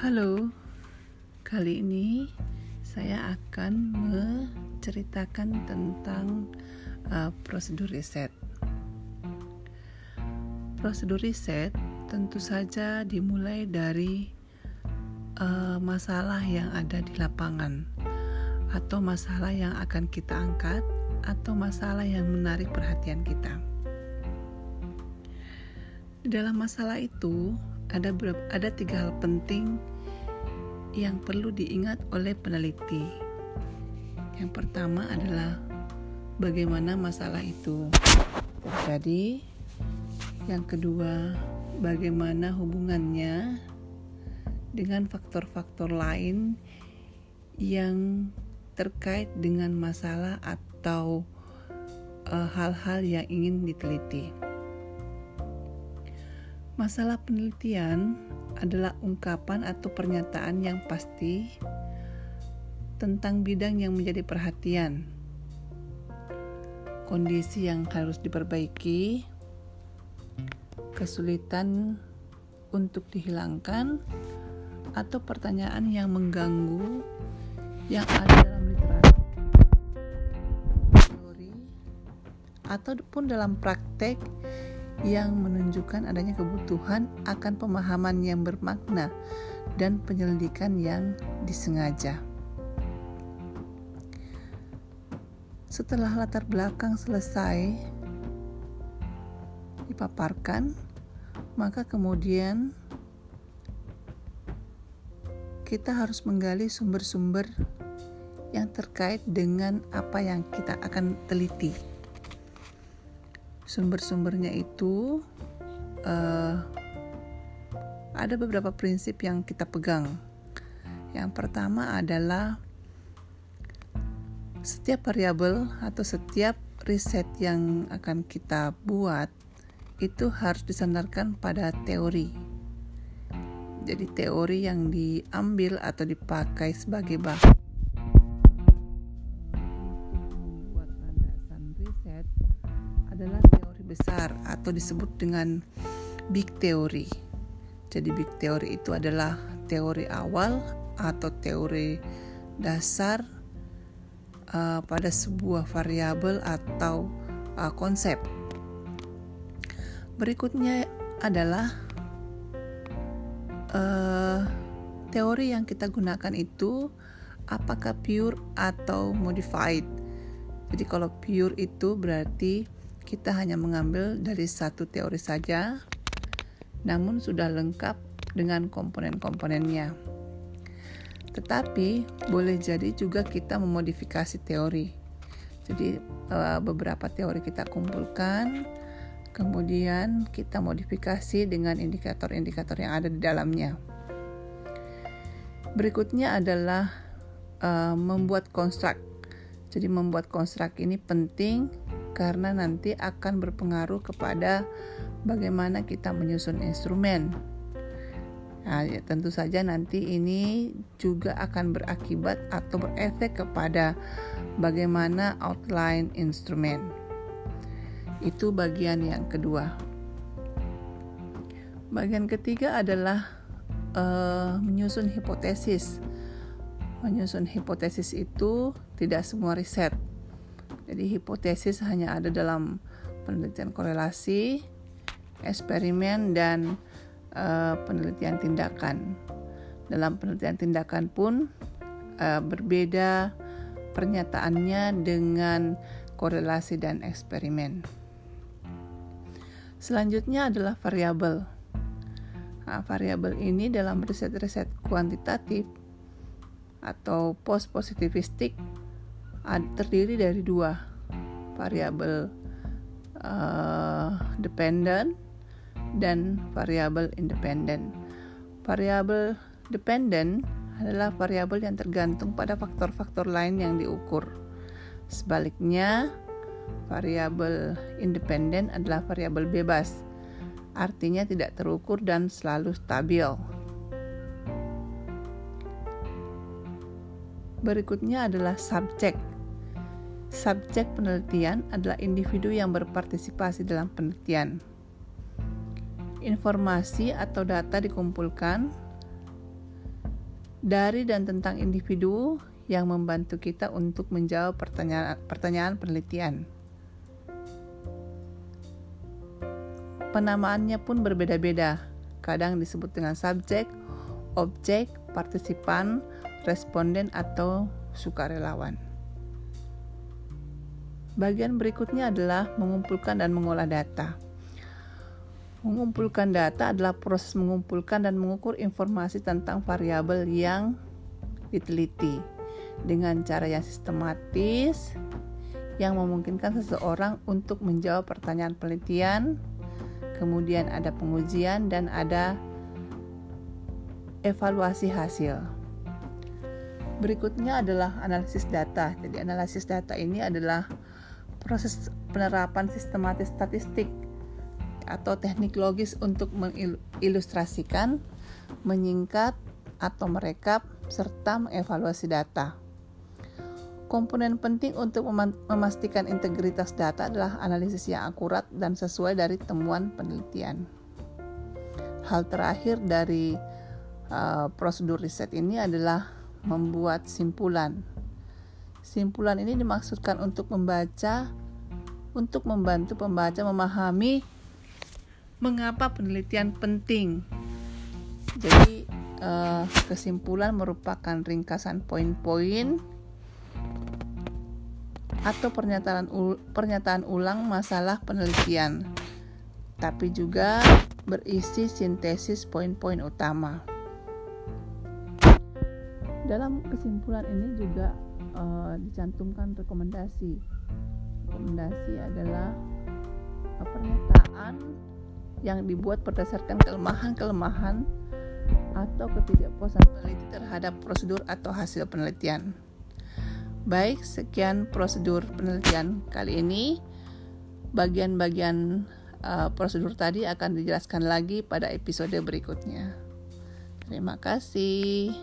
Halo, kali ini saya akan menceritakan tentang uh, prosedur riset. Prosedur riset tentu saja dimulai dari uh, masalah yang ada di lapangan, atau masalah yang akan kita angkat, atau masalah yang menarik perhatian kita. Dalam masalah itu, ada ada tiga hal penting yang perlu diingat oleh peneliti. Yang pertama adalah bagaimana masalah itu terjadi. Yang kedua, bagaimana hubungannya dengan faktor-faktor lain yang terkait dengan masalah atau eh, hal-hal uh, yang ingin diteliti. Masalah penelitian adalah ungkapan atau pernyataan yang pasti tentang bidang yang menjadi perhatian, kondisi yang harus diperbaiki, kesulitan untuk dihilangkan, atau pertanyaan yang mengganggu yang ada dalam literatur teori ataupun dalam praktek yang menunjukkan adanya kebutuhan akan pemahaman yang bermakna dan penyelidikan yang disengaja. Setelah latar belakang selesai dipaparkan, maka kemudian kita harus menggali sumber-sumber yang terkait dengan apa yang kita akan teliti sumber-sumbernya itu uh, ada beberapa prinsip yang kita pegang. Yang pertama adalah setiap variabel atau setiap riset yang akan kita buat itu harus disandarkan pada teori. Jadi teori yang diambil atau dipakai sebagai bahan atau disebut dengan big theory. Jadi big theory itu adalah teori awal atau teori dasar uh, pada sebuah variabel atau uh, konsep. Berikutnya adalah uh, teori yang kita gunakan itu apakah pure atau modified. Jadi kalau pure itu berarti kita hanya mengambil dari satu teori saja, namun sudah lengkap dengan komponen-komponennya. Tetapi boleh jadi juga kita memodifikasi teori. Jadi eh, beberapa teori kita kumpulkan, kemudian kita modifikasi dengan indikator-indikator yang ada di dalamnya. Berikutnya adalah uh, membuat konstruk. Jadi membuat konstruk ini penting karena nanti akan berpengaruh kepada bagaimana kita menyusun instrumen. Nah, ya, tentu saja nanti ini juga akan berakibat atau berefek kepada bagaimana outline instrumen. Itu bagian yang kedua. Bagian ketiga adalah uh, menyusun hipotesis. Menyusun hipotesis itu tidak semua riset jadi hipotesis hanya ada dalam penelitian korelasi, eksperimen dan uh, penelitian tindakan. Dalam penelitian tindakan pun uh, berbeda pernyataannya dengan korelasi dan eksperimen. Selanjutnya adalah variabel. Nah, variabel ini dalam riset-riset kuantitatif atau post positivistik terdiri dari dua variabel uh, dependent dan variabel independent. Variabel dependent adalah variabel yang tergantung pada faktor-faktor lain yang diukur. Sebaliknya, variabel independen adalah variabel bebas, artinya tidak terukur dan selalu stabil. Berikutnya adalah subjek. Subjek penelitian adalah individu yang berpartisipasi dalam penelitian. Informasi atau data dikumpulkan dari dan tentang individu yang membantu kita untuk menjawab pertanyaan, pertanyaan penelitian. Penamaannya pun berbeda-beda, kadang disebut dengan subjek, objek, partisipan, responden, atau sukarelawan. Bagian berikutnya adalah mengumpulkan dan mengolah data. Mengumpulkan data adalah proses mengumpulkan dan mengukur informasi tentang variabel yang diteliti dengan cara yang sistematis yang memungkinkan seseorang untuk menjawab pertanyaan penelitian. Kemudian ada pengujian dan ada evaluasi hasil. Berikutnya adalah analisis data. Jadi analisis data ini adalah proses penerapan sistematis statistik atau teknik logis untuk mengilustrasikan, menyingkat, atau merekap, serta mengevaluasi data. Komponen penting untuk memastikan integritas data adalah analisis yang akurat dan sesuai dari temuan penelitian. Hal terakhir dari uh, prosedur riset ini adalah membuat simpulan. Simpulan ini dimaksudkan untuk membaca, untuk membantu pembaca memahami mengapa penelitian penting. Jadi uh, kesimpulan merupakan ringkasan poin-poin atau pernyataan pernyataan ulang masalah penelitian, tapi juga berisi sintesis poin-poin utama. Dalam kesimpulan ini juga uh, dicantumkan rekomendasi. Rekomendasi adalah pernyataan yang dibuat berdasarkan kelemahan-kelemahan atau ketidakpuasan peneliti terhadap prosedur atau hasil penelitian. Baik, sekian prosedur penelitian kali ini. Bagian-bagian uh, prosedur tadi akan dijelaskan lagi pada episode berikutnya. Terima kasih.